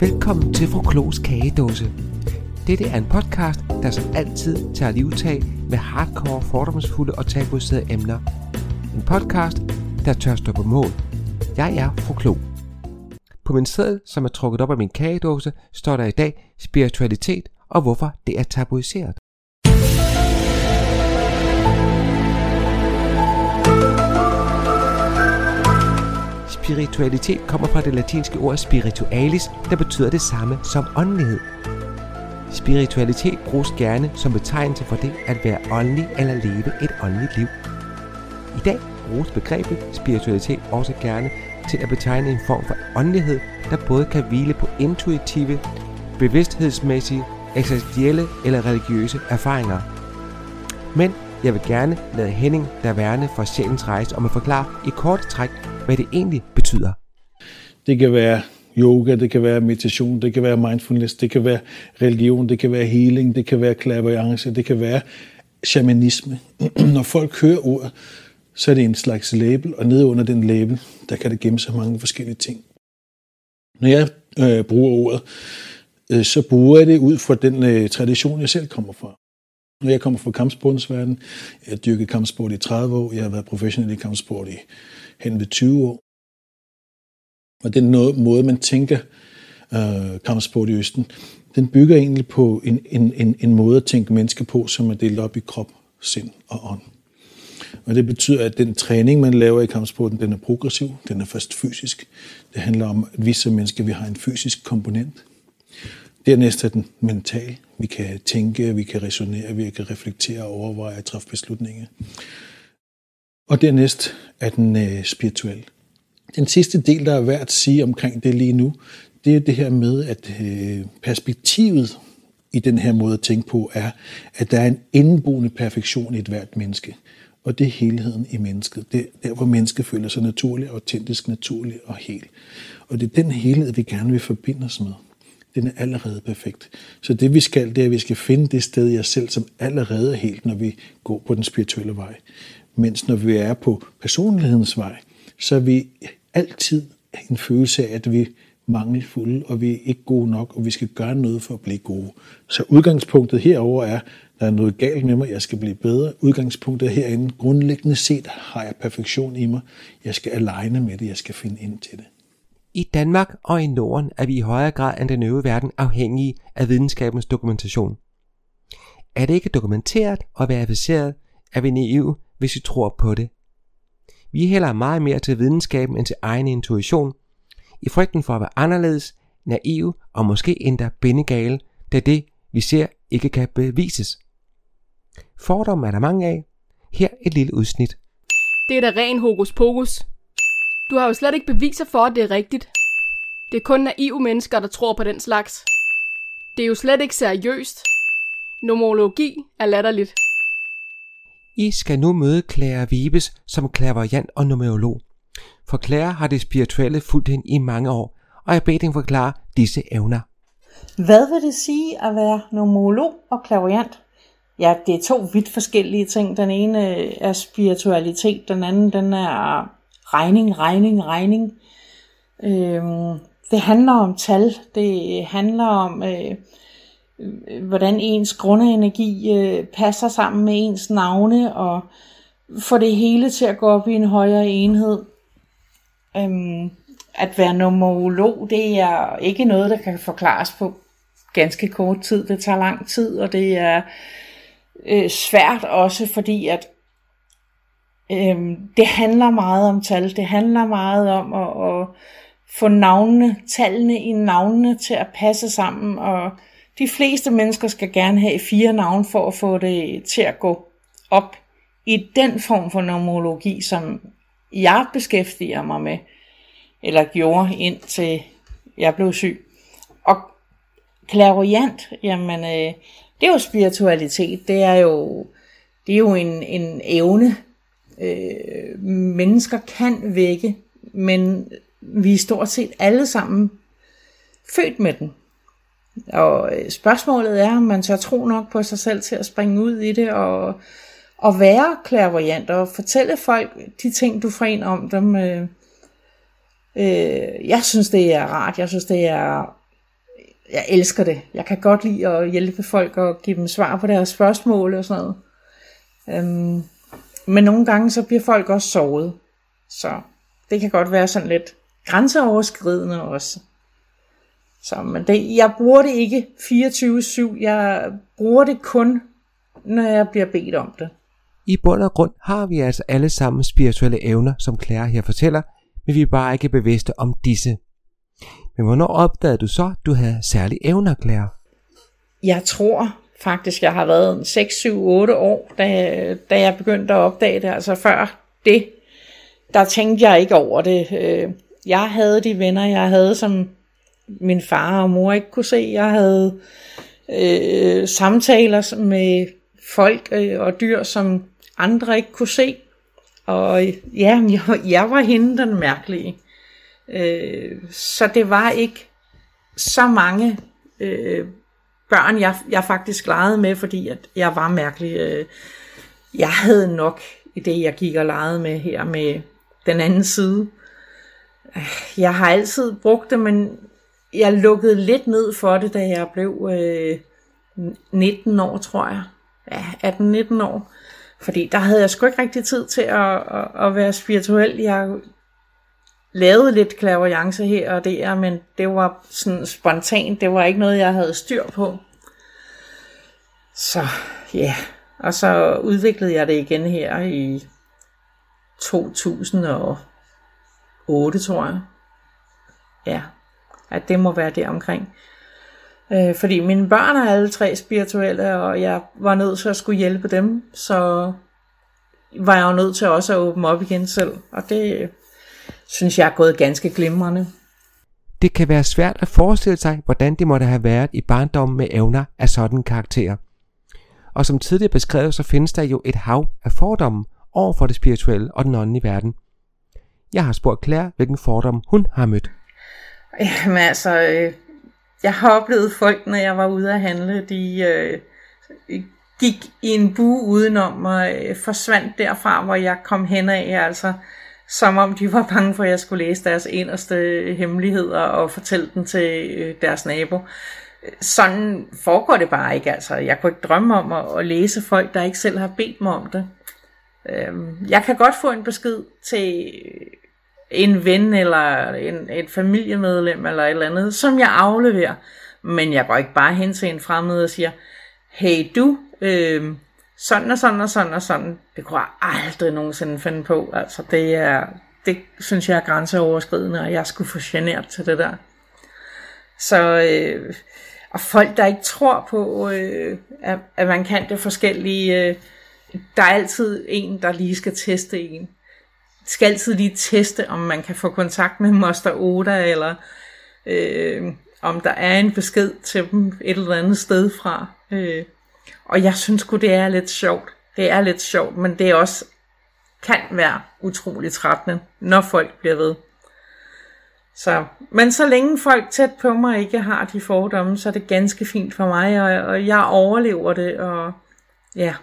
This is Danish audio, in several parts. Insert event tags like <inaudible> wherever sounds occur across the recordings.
Velkommen til Fru Klogs Kagedåse. Dette er en podcast, der som altid tager livtag med hardcore, fordomsfulde og tabuiserede emner. En podcast, der tør stå på mål. Jeg er Fru Klog. På min seddel, som er trukket op af min kagedåse, står der i dag spiritualitet og hvorfor det er tabuiseret. Spiritualitet kommer fra det latinske ord spiritualis, der betyder det samme som åndelighed. Spiritualitet bruges gerne som betegnelse for det at være åndelig eller leve et åndeligt liv. I dag bruges begrebet spiritualitet også gerne til at betegne en form for åndelighed, der både kan hvile på intuitive, bevidsthedsmæssige, eksistentielle eller religiøse erfaringer. Men jeg vil gerne lade Henning, der værne for sjælens rejse, om at forklare i kort træk, hvad det egentlig betyder. Det kan være yoga, det kan være meditation, det kan være mindfulness, det kan være religion, det kan være healing, det kan være clairvoyance, det kan være shamanisme. <clears throat> Når folk hører ordet, så er det en slags label, og nede under den label, der kan det gemme sig mange forskellige ting. Når jeg øh, bruger ordet, øh, så bruger jeg det ud fra den øh, tradition, jeg selv kommer fra. Når jeg kommer fra kampsportens verden, jeg har dyrket kampsport i 30 år, jeg har været professionel i kampsport i hen ved 20 år. Og den måde, man tænker øh, kampsport i Østen, den bygger egentlig på en, en, en, en måde at tænke mennesker på, som er delt op i krop, sind og ånd. Og det betyder, at den træning, man laver i kampsporten, den er progressiv, den er først fysisk. Det handler om, at vi som mennesker, vi har en fysisk komponent. Dernæst er den mental. Vi kan tænke, vi kan resonere, vi kan reflektere, overveje og træffe beslutninger. Og dernæst er den øh, spirituel. Den sidste del, der er værd at sige omkring det lige nu, det er det her med, at øh, perspektivet i den her måde at tænke på er, at der er en indboende perfektion i et hvert menneske. Og det er helheden i mennesket. Det er der, hvor mennesket føler sig naturligt, autentisk, naturligt og helt. Og det er den helhed, vi gerne vil forbinde os med. Den er allerede perfekt. Så det vi skal, det er, at vi skal finde det sted i os selv, som allerede er helt, når vi går på den spirituelle vej. Mens når vi er på personlighedens vej, så er vi altid en følelse af, at vi er mangelfulde, og vi er ikke gode nok, og vi skal gøre noget for at blive gode. Så udgangspunktet herover er, der er noget galt med mig, jeg skal blive bedre. Udgangspunktet herinde, grundlæggende set har jeg perfektion i mig. Jeg skal alene med det, jeg skal finde ind til det. I Danmark og i Norden er vi i højere grad end den øvrige verden afhængige af videnskabens dokumentation. Er det ikke dokumenteret og verificeret, er vi naive, hvis vi tror på det. Vi hælder meget mere til videnskaben end til egen intuition, i frygten for at være anderledes, naive og måske endda bindegale, da det, vi ser, ikke kan bevises. Fordomme er der mange af. Her et lille udsnit. Det er da ren hokus pokus. Du har jo slet ikke beviser for, at det er rigtigt. Det er kun naive mennesker, der tror på den slags. Det er jo slet ikke seriøst. Nomologi er latterligt. I skal nu møde Clara Vibes som klaverjant og numerolog. For Clara har det spirituelle fulgt hende i mange år, og jeg beder hende forklare disse evner. Hvad vil det sige at være numerolog og klaverjant? Ja, det er to vidt forskellige ting. Den ene er spiritualitet, den anden den er regning, regning, regning. Øhm, det handler om tal, det handler om, øh, hvordan ens grundenergi øh, passer sammen med ens navne, og få det hele til at gå op i en højere enhed. Øhm, at være numerolog, det er ikke noget, der kan forklares på ganske kort tid. Det tager lang tid, og det er øh, svært også, fordi at øh, det handler meget om tal. Det handler meget om at, at få navnene, tallene i navnene til at passe sammen, og de fleste mennesker skal gerne have fire navne for at få det til at gå op i den form for nomologi, som jeg beskæftiger mig med, eller gjorde indtil jeg blev syg. Og clairvoyant, jamen, øh, det er jo spiritualitet. Det er jo, det er jo en, en evne, øh, mennesker kan vække, men vi er stort set alle sammen født med den. Og øh, spørgsmålet er, om man så tro nok på sig selv til at springe ud i det og, og være klærvoyant og fortælle folk de ting, du får ind om dem. Øh, øh, jeg synes, det er rart. Jeg synes, det er jeg elsker det. Jeg kan godt lide at hjælpe folk og give dem svar på deres spørgsmål og sådan noget. Øhm, men nogle gange så bliver folk også sovet. Så det kan godt være sådan lidt grænseoverskridende også. Så men det, jeg bruger det ikke 24-7. Jeg bruger det kun, når jeg bliver bedt om det. I bund og grund har vi altså alle sammen spirituelle evner, som Claire her fortæller, men vi er bare ikke bevidste om disse. Men hvornår opdagede du så, at du havde særlige evner, Claire? Jeg tror faktisk, jeg har været 6, 7, 8 år, da, da jeg begyndte at opdage det. Altså før det, der tænkte jeg ikke over det. Øh, jeg havde de venner, jeg havde, som min far og mor ikke kunne se. Jeg havde øh, samtaler med folk øh, og dyr, som andre ikke kunne se. Og ja, jeg, jeg var hende den mærkelige. Øh, så det var ikke så mange øh, børn, jeg, jeg faktisk legede med, fordi at jeg var mærkelig. Øh, jeg havde nok i det, jeg gik og legede med her med den anden side. Jeg har altid brugt det, men jeg lukkede lidt ned for det, da jeg blev øh, 19 år, tror jeg. Ja, 18-19 år. Fordi der havde jeg sgu ikke rigtig tid til at, at, at være spirituel. Jeg lavet lidt klaverjance her og der, men det var sådan spontant. Det var ikke noget, jeg havde styr på. Så ja, yeah. og så udviklede jeg det igen her i 2008, tror jeg. Ja, at det må være det omkring. Øh, fordi mine børn er alle tre spirituelle, og jeg var nødt til at skulle hjælpe dem, så var jeg jo nødt til også at åbne op igen selv. Og det synes jeg er gået ganske glimrende. Det kan være svært at forestille sig, hvordan det måtte have været i barndommen med evner af sådan karakter. Og som tidligere beskrevet, så findes der jo et hav af fordomme over for det spirituelle og den åndelige verden. Jeg har spurgt Claire, hvilken fordom hun har mødt. Jamen altså, øh, jeg har oplevet folk, når jeg var ude at handle, de øh, gik i en bue udenom og øh, forsvandt derfra, hvor jeg kom hen af, altså som om de var bange for, at jeg skulle læse deres inderste hemmeligheder og fortælle den til øh, deres nabo. Sådan foregår det bare ikke, altså. Jeg kunne ikke drømme om at, at læse folk, der ikke selv har bedt mig om det. Øhm, jeg kan godt få en besked til en ven eller en, et familiemedlem eller et eller andet, som jeg afleverer. Men jeg går ikke bare hen til en fremmed og siger, hey du, øh, sådan og sådan og sådan og sådan. Det kunne jeg aldrig nogensinde finde på. Altså det er, det synes jeg er grænseoverskridende, og jeg skulle få genert til det der. Så, øh, og folk, der ikke tror på, øh, at, at man kan det forskellige, øh, der er altid en, der lige skal teste en skal altid lige teste, om man kan få kontakt med Moster Oda, eller øh, om der er en besked til dem et eller andet sted fra. Øh, og jeg synes godt det er lidt sjovt. Det er lidt sjovt, men det er også kan være utrolig trættende, når folk bliver ved. Så, men så længe folk tæt på mig ikke har de fordomme, så er det ganske fint for mig, og, og jeg overlever det, og ja.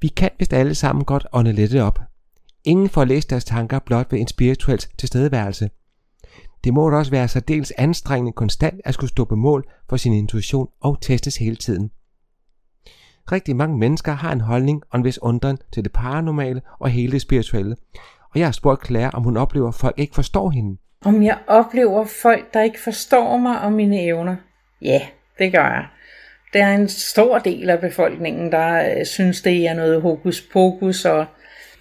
Vi kan vist alle sammen godt ånde lidt op, Ingen får læst deres tanker blot ved en spirituel tilstedeværelse. Det må da også være særdeles anstrengende konstant at skulle stå på mål for sin intuition og testes hele tiden. Rigtig mange mennesker har en holdning og en vis undren til det paranormale og hele det spirituelle. Og jeg har spurgt Claire, om hun oplever, at folk ikke forstår hende. Om jeg oplever folk, der ikke forstår mig og mine evner? Ja, det gør jeg. Der er en stor del af befolkningen, der øh, synes, det er noget hokus pokus, og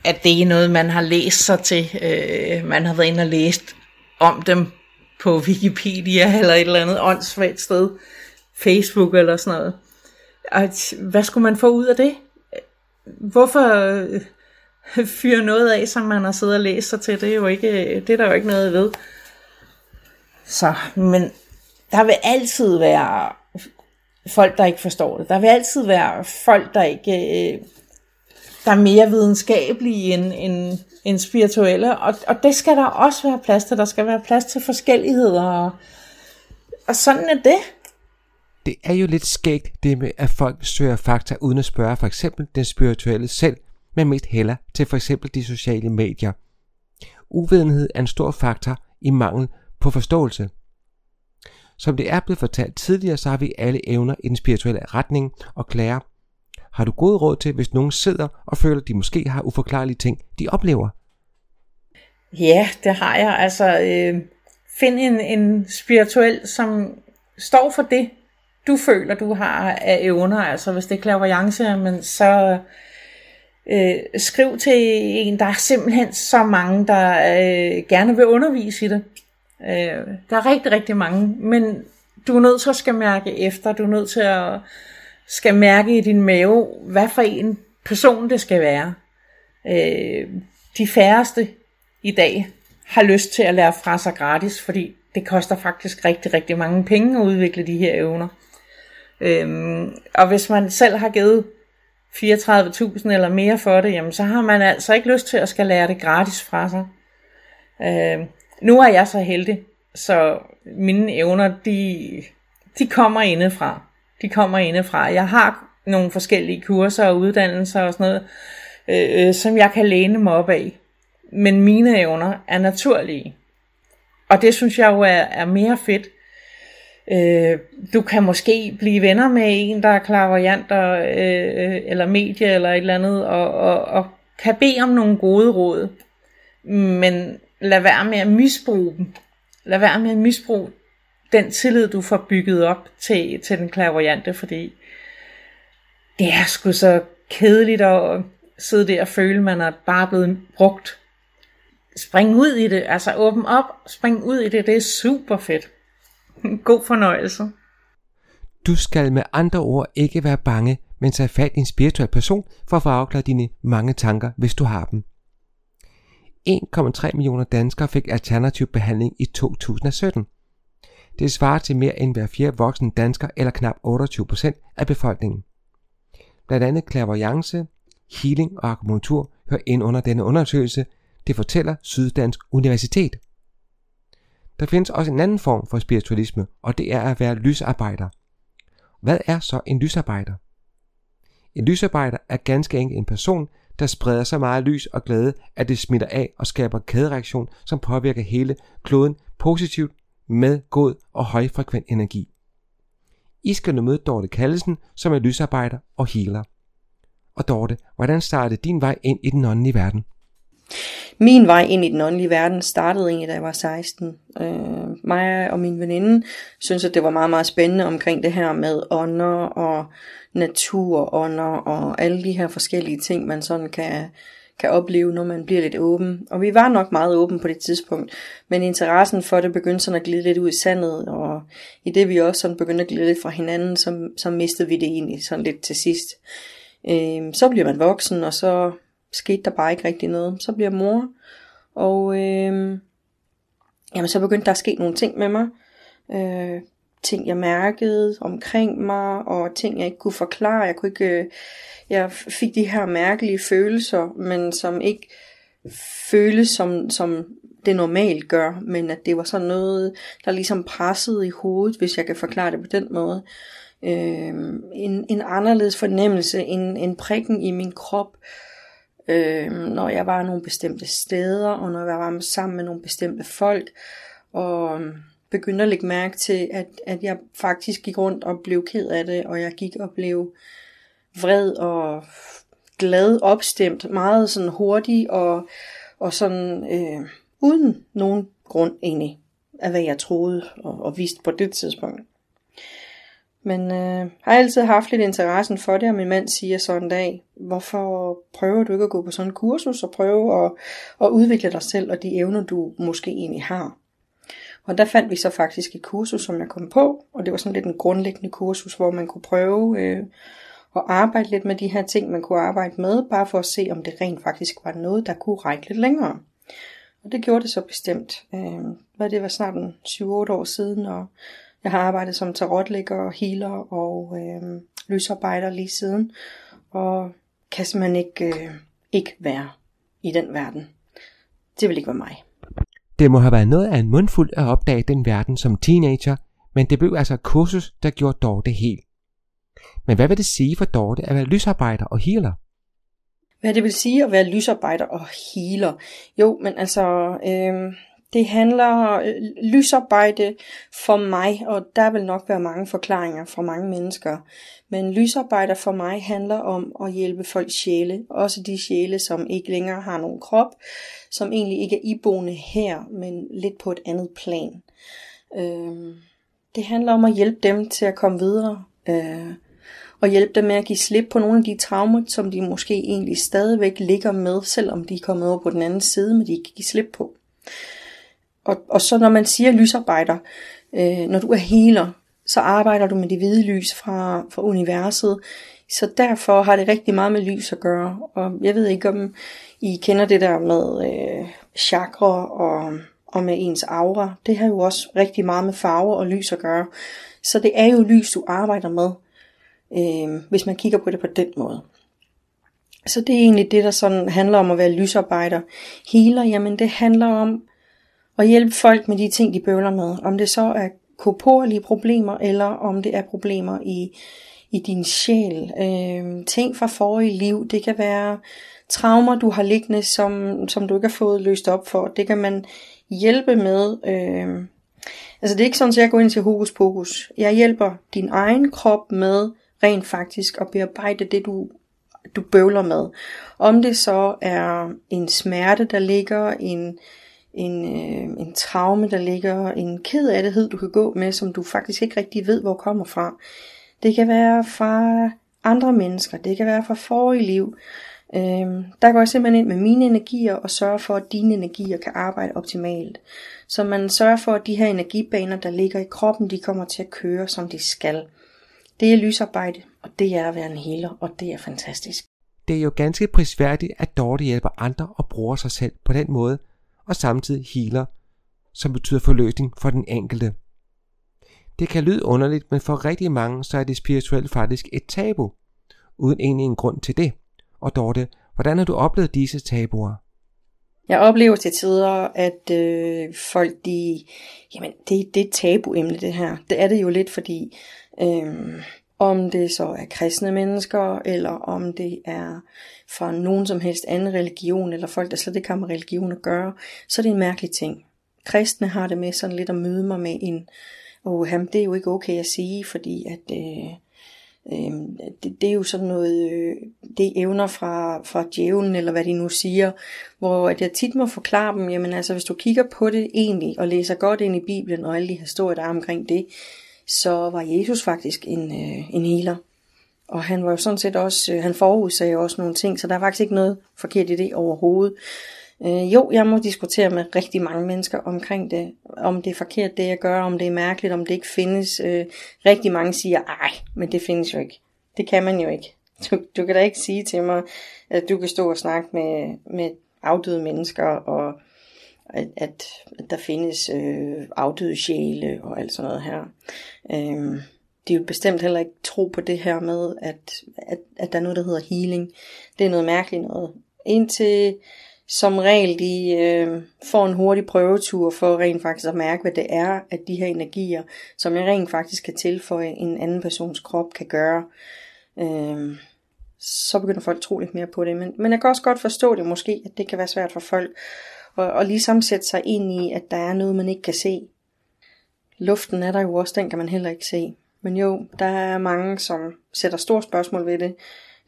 at det er noget, man har læst sig til. Øh, man har været inde og læst om dem på Wikipedia eller et eller andet åndssvagt sted. Facebook eller sådan noget. At, hvad skulle man få ud af det? Hvorfor øh, fyre noget af, som man har siddet og læst sig til? Det er jo ikke, det er der jo ikke noget ved. Så, men der vil altid være folk, der ikke forstår det. Der vil altid være folk, der ikke øh, der er mere videnskabelige end, end, end spirituelle, og, og det skal der også være plads til. Der skal være plads til forskelligheder, og, og sådan er det. Det er jo lidt skægt det med, at folk søger fakta uden at spørge for eksempel den spirituelle selv, men mest heller til for eksempel de sociale medier. Uvidenhed er en stor faktor i mangel på forståelse. Som det er blevet fortalt tidligere, så har vi alle evner i den spirituelle retning, og Claire, har du god råd til, hvis nogen sidder og føler, at de måske har uforklarlige ting, de oplever? Ja, det har jeg. Altså, øh, find en, en spirituel, som står for det, du føler, du har af evner. Altså, hvis det er clairvoyance, men så øh, skriv til en. Der er simpelthen så mange, der øh, gerne vil undervise i det. Øh, der er rigtig, rigtig mange, men du er nødt til at skal mærke efter. Du er nødt til at skal mærke i din mave, hvad for en person det skal være. Øh, de færreste i dag har lyst til at lære fra sig gratis, fordi det koster faktisk rigtig, rigtig mange penge at udvikle de her evner. Øhm, og hvis man selv har givet 34.000 eller mere for det, jamen så har man altså ikke lyst til at skal lære det gratis fra sig. Øhm, nu er jeg så heldig, så mine evner, de, de kommer indefra. De kommer indefra. Jeg har nogle forskellige kurser og uddannelser og sådan noget, øh, øh som jeg kan læne mig op af. Men mine evner er naturlige. Og det synes jeg jo er, er mere fedt. Øh, du kan måske blive venner med en, der er klaverjant øh, øh, eller medie eller et eller andet, og, og, og kan bede om nogle gode råd. Men lad være med at misbruge dem. Lad være med at misbruge den tillid, du får bygget op til, til den klaverjante, fordi det er sgu så kedeligt at sidde der og føle, at man er bare blevet brugt spring ud i det, altså åbn op, spring ud i det, det er super fedt. <laughs> God fornøjelse. Du skal med andre ord ikke være bange, men tage fat i en spirituel person for at få afklaret dine mange tanker, hvis du har dem. 1,3 millioner danskere fik alternativ behandling i 2017. Det svarer til mere end hver fjerde voksne dansker, eller knap 28% af befolkningen. Blandt andet clairvoyance, healing og akupunktur hører ind under denne undersøgelse, det fortæller Syddansk Universitet. Der findes også en anden form for spiritualisme, og det er at være lysarbejder. Hvad er så en lysarbejder? En lysarbejder er ganske enkelt en person, der spreder så meget lys og glæde, at det smitter af og skaber kædereaktion, som påvirker hele kloden positivt med god og højfrekvent energi. I skal nu møde Dorte Kallesen, som er lysarbejder og healer. Og Dorte, hvordan startede din vej ind i den åndelige verden? Min vej ind i den åndelige verden startede egentlig, da jeg var 16. Øh, mig og min veninde synes, at det var meget, meget spændende omkring det her med ånder og naturånder og alle de her forskellige ting, man sådan kan, kan opleve, når man bliver lidt åben. Og vi var nok meget åben på det tidspunkt, men interessen for det begyndte sådan at glide lidt ud i sandet, og i det vi også sådan begyndte at glide lidt fra hinanden, så, så mistede vi det egentlig sådan lidt til sidst. Øh, så bliver man voksen, og så skete der bare ikke rigtig noget. Så bliver mor, og øh, jamen, så begyndte der at ske nogle ting med mig. Øh, ting jeg mærkede omkring mig, og ting jeg ikke kunne forklare. Jeg kunne ikke, øh, jeg fik de her mærkelige følelser, men som ikke føles som, som det normalt gør, men at det var sådan noget, der ligesom pressede i hovedet, hvis jeg kan forklare det på den måde. Øh, en, en anderledes fornemmelse, en, en prikken i min krop, øh, øh, når jeg var nogle bestemte steder, og når jeg var sammen med nogle bestemte folk, og øhm, begyndte at lægge mærke til, at, at jeg faktisk gik rundt og blev ked af det, og jeg gik og blev vred og glad opstemt, meget sådan hurtigt, og, og sådan øh, uden nogen grund egentlig, af hvad jeg troede og, og vidste på det tidspunkt. Men øh, har altid haft lidt interessen for det, og min mand siger så en dag, hvorfor prøver du ikke at gå på sådan en kursus og prøve at, at udvikle dig selv og de evner, du måske egentlig har. Og der fandt vi så faktisk et kursus, som jeg kom på, og det var sådan lidt en grundlæggende kursus, hvor man kunne prøve øh, at arbejde lidt med de her ting, man kunne arbejde med, bare for at se, om det rent faktisk var noget, der kunne række lidt længere. Og det gjorde det så bestemt. Øh, hvad det var snart en 7-8 år siden, og jeg har arbejdet som tarotlægger, healer og øh, lysarbejder lige siden, og kan simpelthen ikke, øh, ikke være i den verden. Det vil ikke være mig. Det må have været noget af en mundfuld at opdage den verden som teenager, men det blev altså kursus, der gjorde Dorte helt. Men hvad vil det sige for Dorte at være lysarbejder og healer? Hvad det vil sige at være lysarbejder og healer? Jo, men altså, øh, det handler øh, lysarbejde for mig, og der vil nok være mange forklaringer fra mange mennesker. Men lysarbejde for mig handler om at hjælpe folks sjæle, også de sjæle, som ikke længere har nogen krop, som egentlig ikke er iboende her, men lidt på et andet plan. Øh, det handler om at hjælpe dem til at komme videre, øh, og hjælpe dem med at give slip på nogle af de traumer, som de måske egentlig stadigvæk ligger med, selvom de er kommet over på den anden side, men de ikke kan give slip på. Og, og så når man siger lysarbejder, øh, når du er healer, så arbejder du med det hvide lys fra, fra universet. Så derfor har det rigtig meget med lys at gøre. Og jeg ved ikke, om I kender det der med øh, chakra og, og med ens aura. Det har jo også rigtig meget med farver og lys at gøre. Så det er jo lys, du arbejder med, øh, hvis man kigger på det på den måde. Så det er egentlig det, der sådan handler om at være lysarbejder. Healer, jamen det handler om og hjælpe folk med de ting, de bøvler med. Om det så er korporlige problemer, eller om det er problemer i, i din sjæl. Øh, ting fra forrige liv, det kan være traumer, du har liggende, som, som du ikke har fået løst op for. Det kan man hjælpe med. Øh, altså det er ikke sådan, at jeg går ind til hokus pokus. Jeg hjælper din egen krop med rent faktisk at bearbejde det, du du bøvler med. Om det så er en smerte, der ligger, en, en, øh, en traume, der ligger, en ked af det, du kan gå med, som du faktisk ikke rigtig ved, hvor kommer fra. Det kan være fra andre mennesker, det kan være fra forrige liv. Øh, der går jeg simpelthen ind med mine energier og sørger for, at dine energier kan arbejde optimalt. Så man sørger for, at de her energibaner, der ligger i kroppen, de kommer til at køre, som de skal. Det er lysarbejde, og det er at være en healer, og det er fantastisk. Det er jo ganske prisværdigt, at Dorte hjælper andre og bruger sig selv på den måde, og samtidig healer, som betyder forløsning for den enkelte. Det kan lyde underligt, men for rigtig mange så er det spirituelt faktisk et tabu, uden egentlig en grund til det. Og Dorte, hvordan har du oplevet disse tabuer? Jeg oplever til tider, at øh, folk, de, jamen det, det er et tabuemne det her. Det er det jo lidt, fordi øh, om det så er kristne mennesker, eller om det er fra nogen som helst anden religion, eller folk, der slet ikke har med religion at gøre, så er det en mærkelig ting. Kristne har det med sådan lidt at møde mig med en, og ham, det er jo ikke okay at sige, fordi at øh, øh, det, det er jo sådan noget, øh, det evner fra, fra djævlen, eller hvad de nu siger, hvor at jeg tit må forklare dem, jamen altså, hvis du kigger på det egentlig, og læser godt ind i Bibelen, og alle de historier, der er omkring det, så var Jesus faktisk en, øh, en healer. Og han var jo sådan set også, øh, han forudsagde også nogle ting, så der er faktisk ikke noget forkert i det overhovedet. Øh, jo, jeg må diskutere med rigtig mange mennesker omkring det, om det er forkert det jeg gør, om det er mærkeligt, om det ikke findes. Øh, rigtig mange siger, ej, men det findes jo ikke. Det kan man jo ikke. Du, du kan da ikke sige til mig, at du kan stå og snakke med, med afdøde mennesker, og at, at, at der findes øh, afdøde sjæle og alt sådan noget her. Øh, de vil bestemt heller ikke tro på det her med, at, at, at der er noget, der hedder healing. Det er noget mærkeligt noget. Indtil som regel de øh, får en hurtig prøvetur for rent faktisk at mærke, hvad det er, at de her energier, som jeg rent faktisk kan tilføje en anden persons krop, kan gøre. Øh, så begynder folk at tro lidt mere på det. Men, men jeg kan også godt forstå det måske, at det kan være svært for folk og, og ligesom sætte sig ind i, at der er noget, man ikke kan se. Luften er der jo også, den kan man heller ikke se. Men jo, der er mange, som sætter store spørgsmål ved det.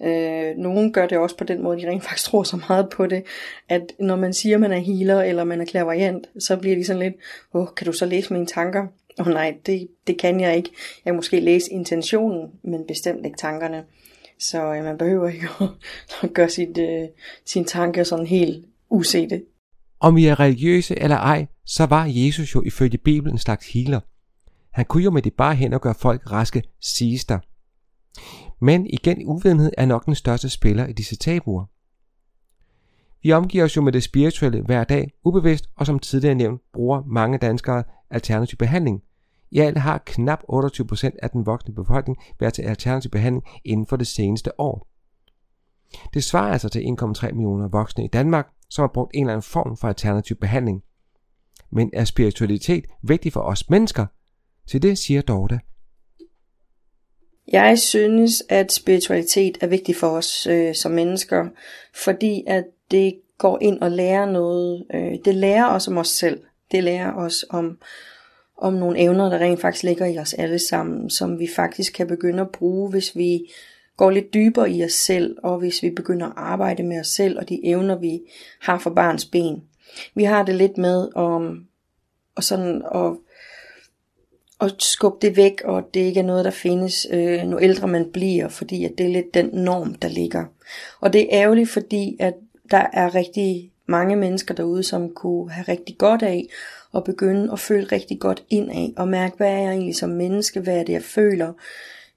Øh, nogen gør det også på den måde, de rent faktisk tror så meget på det, at når man siger, man er healer, eller man er klaverjant, så bliver de sådan lidt, åh, oh, kan du så læse mine tanker? Åh oh, nej, det, det kan jeg ikke. Jeg kan måske læse intentionen, men bestemt ikke tankerne. Så øh, man behøver ikke at, <laughs> at gøre sit, øh, sine tanker sådan helt usete. Om vi er religiøse eller ej, så var Jesus jo ifølge Bibelen en slags healer. Han kunne jo med det bare hen og gøre folk raske, siges der. Men igen, uvidenhed er nok den største spiller i disse tabuer. Vi omgiver os jo med det spirituelle hver dag, ubevidst, og som tidligere nævnt, bruger mange danskere alternativ behandling. I alt har knap 28% af den voksne befolkning været til alternativ behandling inden for det seneste år. Det svarer altså til 1,3 millioner voksne i Danmark, som har brugt en eller anden form for alternativ behandling. Men er spiritualitet vigtig for os mennesker? Til det siger Dorte. Jeg synes, at spiritualitet er vigtig for os øh, som mennesker, fordi at det går ind og lærer noget. Øh, det lærer os om os selv. Det lærer os om, om nogle evner, der rent faktisk ligger i os alle sammen, som vi faktisk kan begynde at bruge, hvis vi går lidt dybere i os selv, og hvis vi begynder at arbejde med os selv og de evner, vi har for barns ben. Vi har det lidt med om, og sådan at, at skubbe det væk, og det ikke er noget, der findes, øh, nu ældre man bliver, fordi at det er lidt den norm, der ligger. Og det er ærgerligt, fordi at der er rigtig mange mennesker derude, som kunne have rigtig godt af at begynde at føle rigtig godt ind af, og mærke, hvad er jeg egentlig som menneske, hvad er det, jeg føler,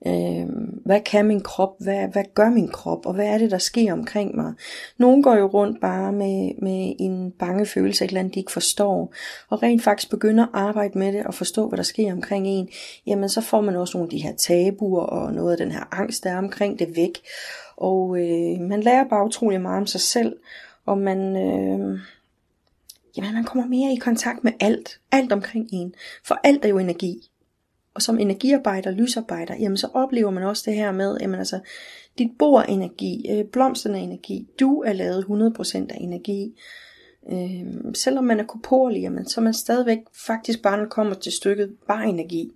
Øh, hvad kan min krop? Hvad, hvad gør min krop? Og hvad er det, der sker omkring mig? Nogle går jo rundt bare med, med en bange følelse, et eller andet, de ikke forstår. Og rent faktisk begynder at arbejde med det og forstå, hvad der sker omkring en. Jamen, så får man også nogle af de her tabuer og noget af den her angst, der er omkring det væk. Og øh, man lærer bare utrolig meget om sig selv. Og man... Øh, jamen, man kommer mere i kontakt med alt. Alt omkring en. For alt er jo energi. Og som energiarbejder, lysarbejder, jamen så oplever man også det her med, jamen altså, dit bord er energi, øh, blomsterne er energi, du er lavet 100% af energi. Øh, selvom man er korporlig, jamen, så er man stadigvæk faktisk bare, når kommer til stykket, bare energi.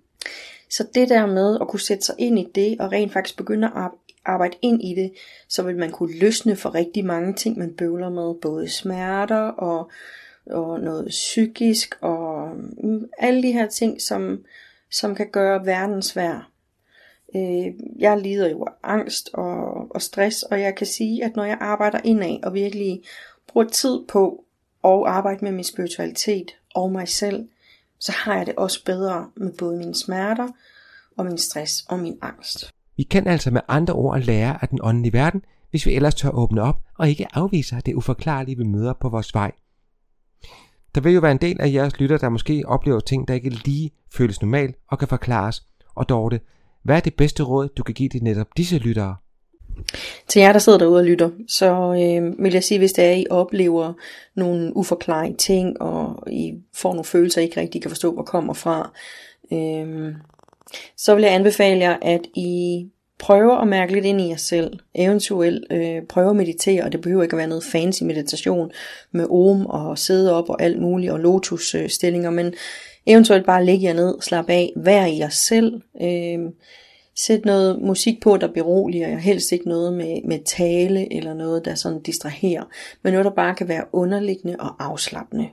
Så det der med at kunne sætte sig ind i det, og rent faktisk begynde at arbejde ind i det, så vil man kunne løsne for rigtig mange ting, man bøvler med, både smerter og, og noget psykisk, og mm, alle de her ting, som, som kan gøre verden svær. Øh, jeg lider jo af angst og, og stress, og jeg kan sige, at når jeg arbejder indad og virkelig bruger tid på at arbejde med min spiritualitet og mig selv, så har jeg det også bedre med både mine smerter og min stress og min angst. Vi kan altså med andre ord lære af den åndelige verden, hvis vi ellers tør åbne op og ikke afviser det uforklarlige, vi møder på vores vej. Der vil jo være en del af jeres lytter, der måske oplever ting, der ikke lige føles normalt og kan forklares. Og Dorte, hvad er det bedste råd, du kan give til netop disse lyttere? Til jer, der sidder derude og lytter, så øh, vil jeg sige, hvis det er, at I oplever nogle uforklarede ting, og I får nogle følelser, I ikke rigtig kan forstå, hvor kommer fra, øh, så vil jeg anbefale jer, at I prøve at mærke lidt ind i jer selv. Eventuelt øh, prøve at meditere, og det behøver ikke at være noget fancy meditation med om og sidde op og alt muligt, og lotusstillinger, men eventuelt bare ligge jer ned, slappe af, vær i jer selv. Øh, sæt noget musik på, der beroliger jer. Helst ikke noget med, med tale eller noget, der sådan distraherer, men noget, der bare kan være underliggende og afslappende.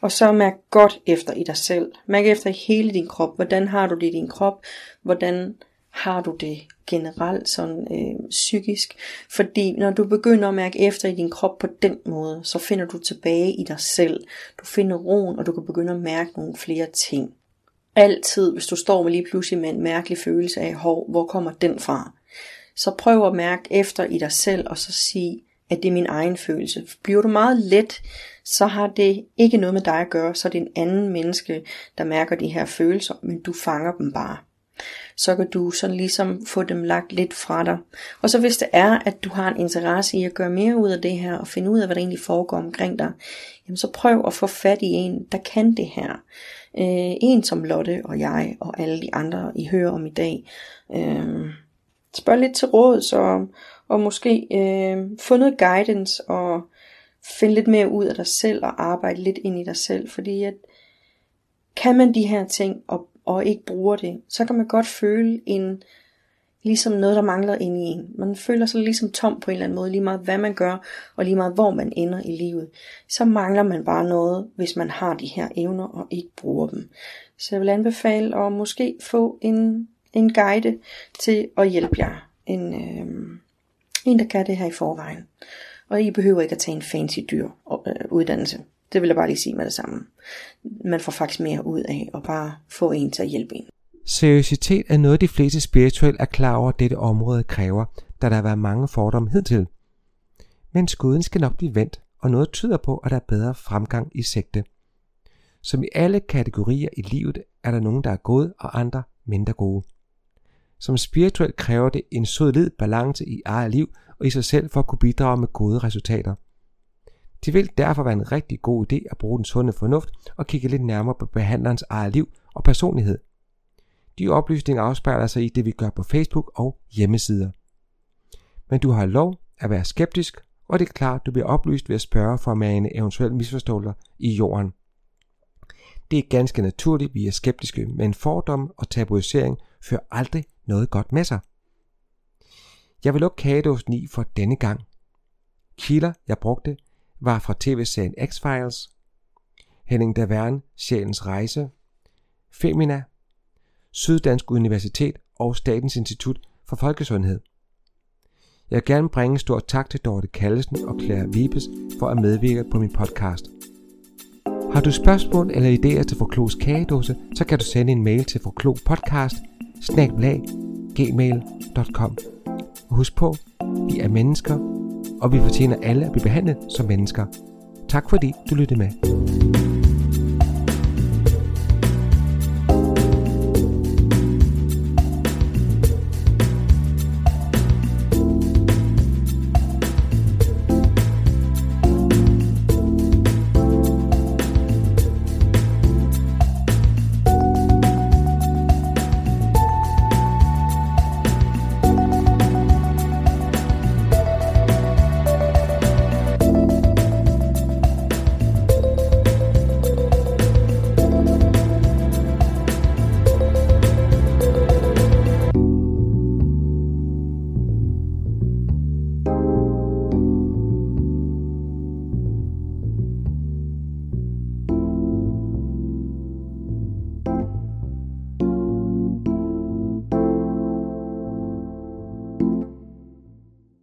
Og så mærk godt efter i dig selv. Mærk efter i hele din krop. Hvordan har du det i din krop? Hvordan har du det generelt sådan øh, psykisk. Fordi når du begynder at mærke efter i din krop på den måde, så finder du tilbage i dig selv. Du finder roen, og du kan begynde at mærke nogle flere ting. Altid, hvis du står med lige pludselig med en mærkelig følelse af, hov, hvor kommer den fra? Så prøv at mærke efter i dig selv, og så sig, at det er min egen følelse. Bliver du meget let, så har det ikke noget med dig at gøre, så er det en anden menneske, der mærker de her følelser, men du fanger dem bare så kan du sådan ligesom få dem lagt lidt fra dig. Og så hvis det er, at du har en interesse i at gøre mere ud af det her, og finde ud af, hvad der egentlig foregår omkring dig, jamen så prøv at få fat i en, der kan det her. Øh, en som Lotte og jeg og alle de andre, I hører om i dag. Øh, spørg lidt til råd, så, og måske øh, få noget guidance og finde lidt mere ud af dig selv og arbejde lidt ind i dig selv, fordi at kan man de her ting og og ikke bruger det, så kan man godt føle en, ligesom noget, der mangler inde i en. Man føler sig ligesom tom på en eller anden måde, lige meget hvad man gør, og lige meget hvor man ender i livet. Så mangler man bare noget, hvis man har de her evner og ikke bruger dem. Så jeg vil anbefale at måske få en, en guide til at hjælpe jer. En, øh, en, der kan det her i forvejen. Og I behøver ikke at tage en fancy dyr øh, uddannelse. Det vil jeg bare lige sige med det samme. Man får faktisk mere ud af at bare få en til at hjælpe en. Seriøsitet er noget, de fleste spirituelle er klar over, at dette område kræver, da der har været mange fordomme hidtil. Men skuden skal nok blive vendt, og noget tyder på, at der er bedre fremgang i sigte. Som i alle kategorier i livet er der nogen, der er gode, og andre mindre gode. Som spirituel kræver det en solid balance i eget liv og i sig selv for at kunne bidrage med gode resultater – det vil derfor være en rigtig god idé at bruge den sunde fornuft og kigge lidt nærmere på behandlerens eget liv og personlighed. De oplysninger afspejler sig i det, vi gør på Facebook og hjemmesider. Men du har lov at være skeptisk, og det er klart, du bliver oplyst ved at spørge for at mane eventuelle misforståelser i jorden. Det er ganske naturligt, vi er skeptiske, men fordom og tabuisering fører aldrig noget godt med sig. Jeg vil lukke kagedåsen i for denne gang. Kilder, jeg brugte, var fra tv-serien X-Files, Henning Davern, Sjælens Rejse, Femina, Syddansk Universitet og Statens Institut for Folkesundhed. Jeg vil gerne bringe en stor tak til Dorte Kallesen og Claire Vibes for at medvirke på min podcast. Har du spørgsmål eller idéer til Forklos kagedåse, så kan du sende en mail til forklopodcast gmail.com. Og husk på, vi er mennesker, og vi fortjener alle at blive behandlet som mennesker. Tak fordi du lyttede med.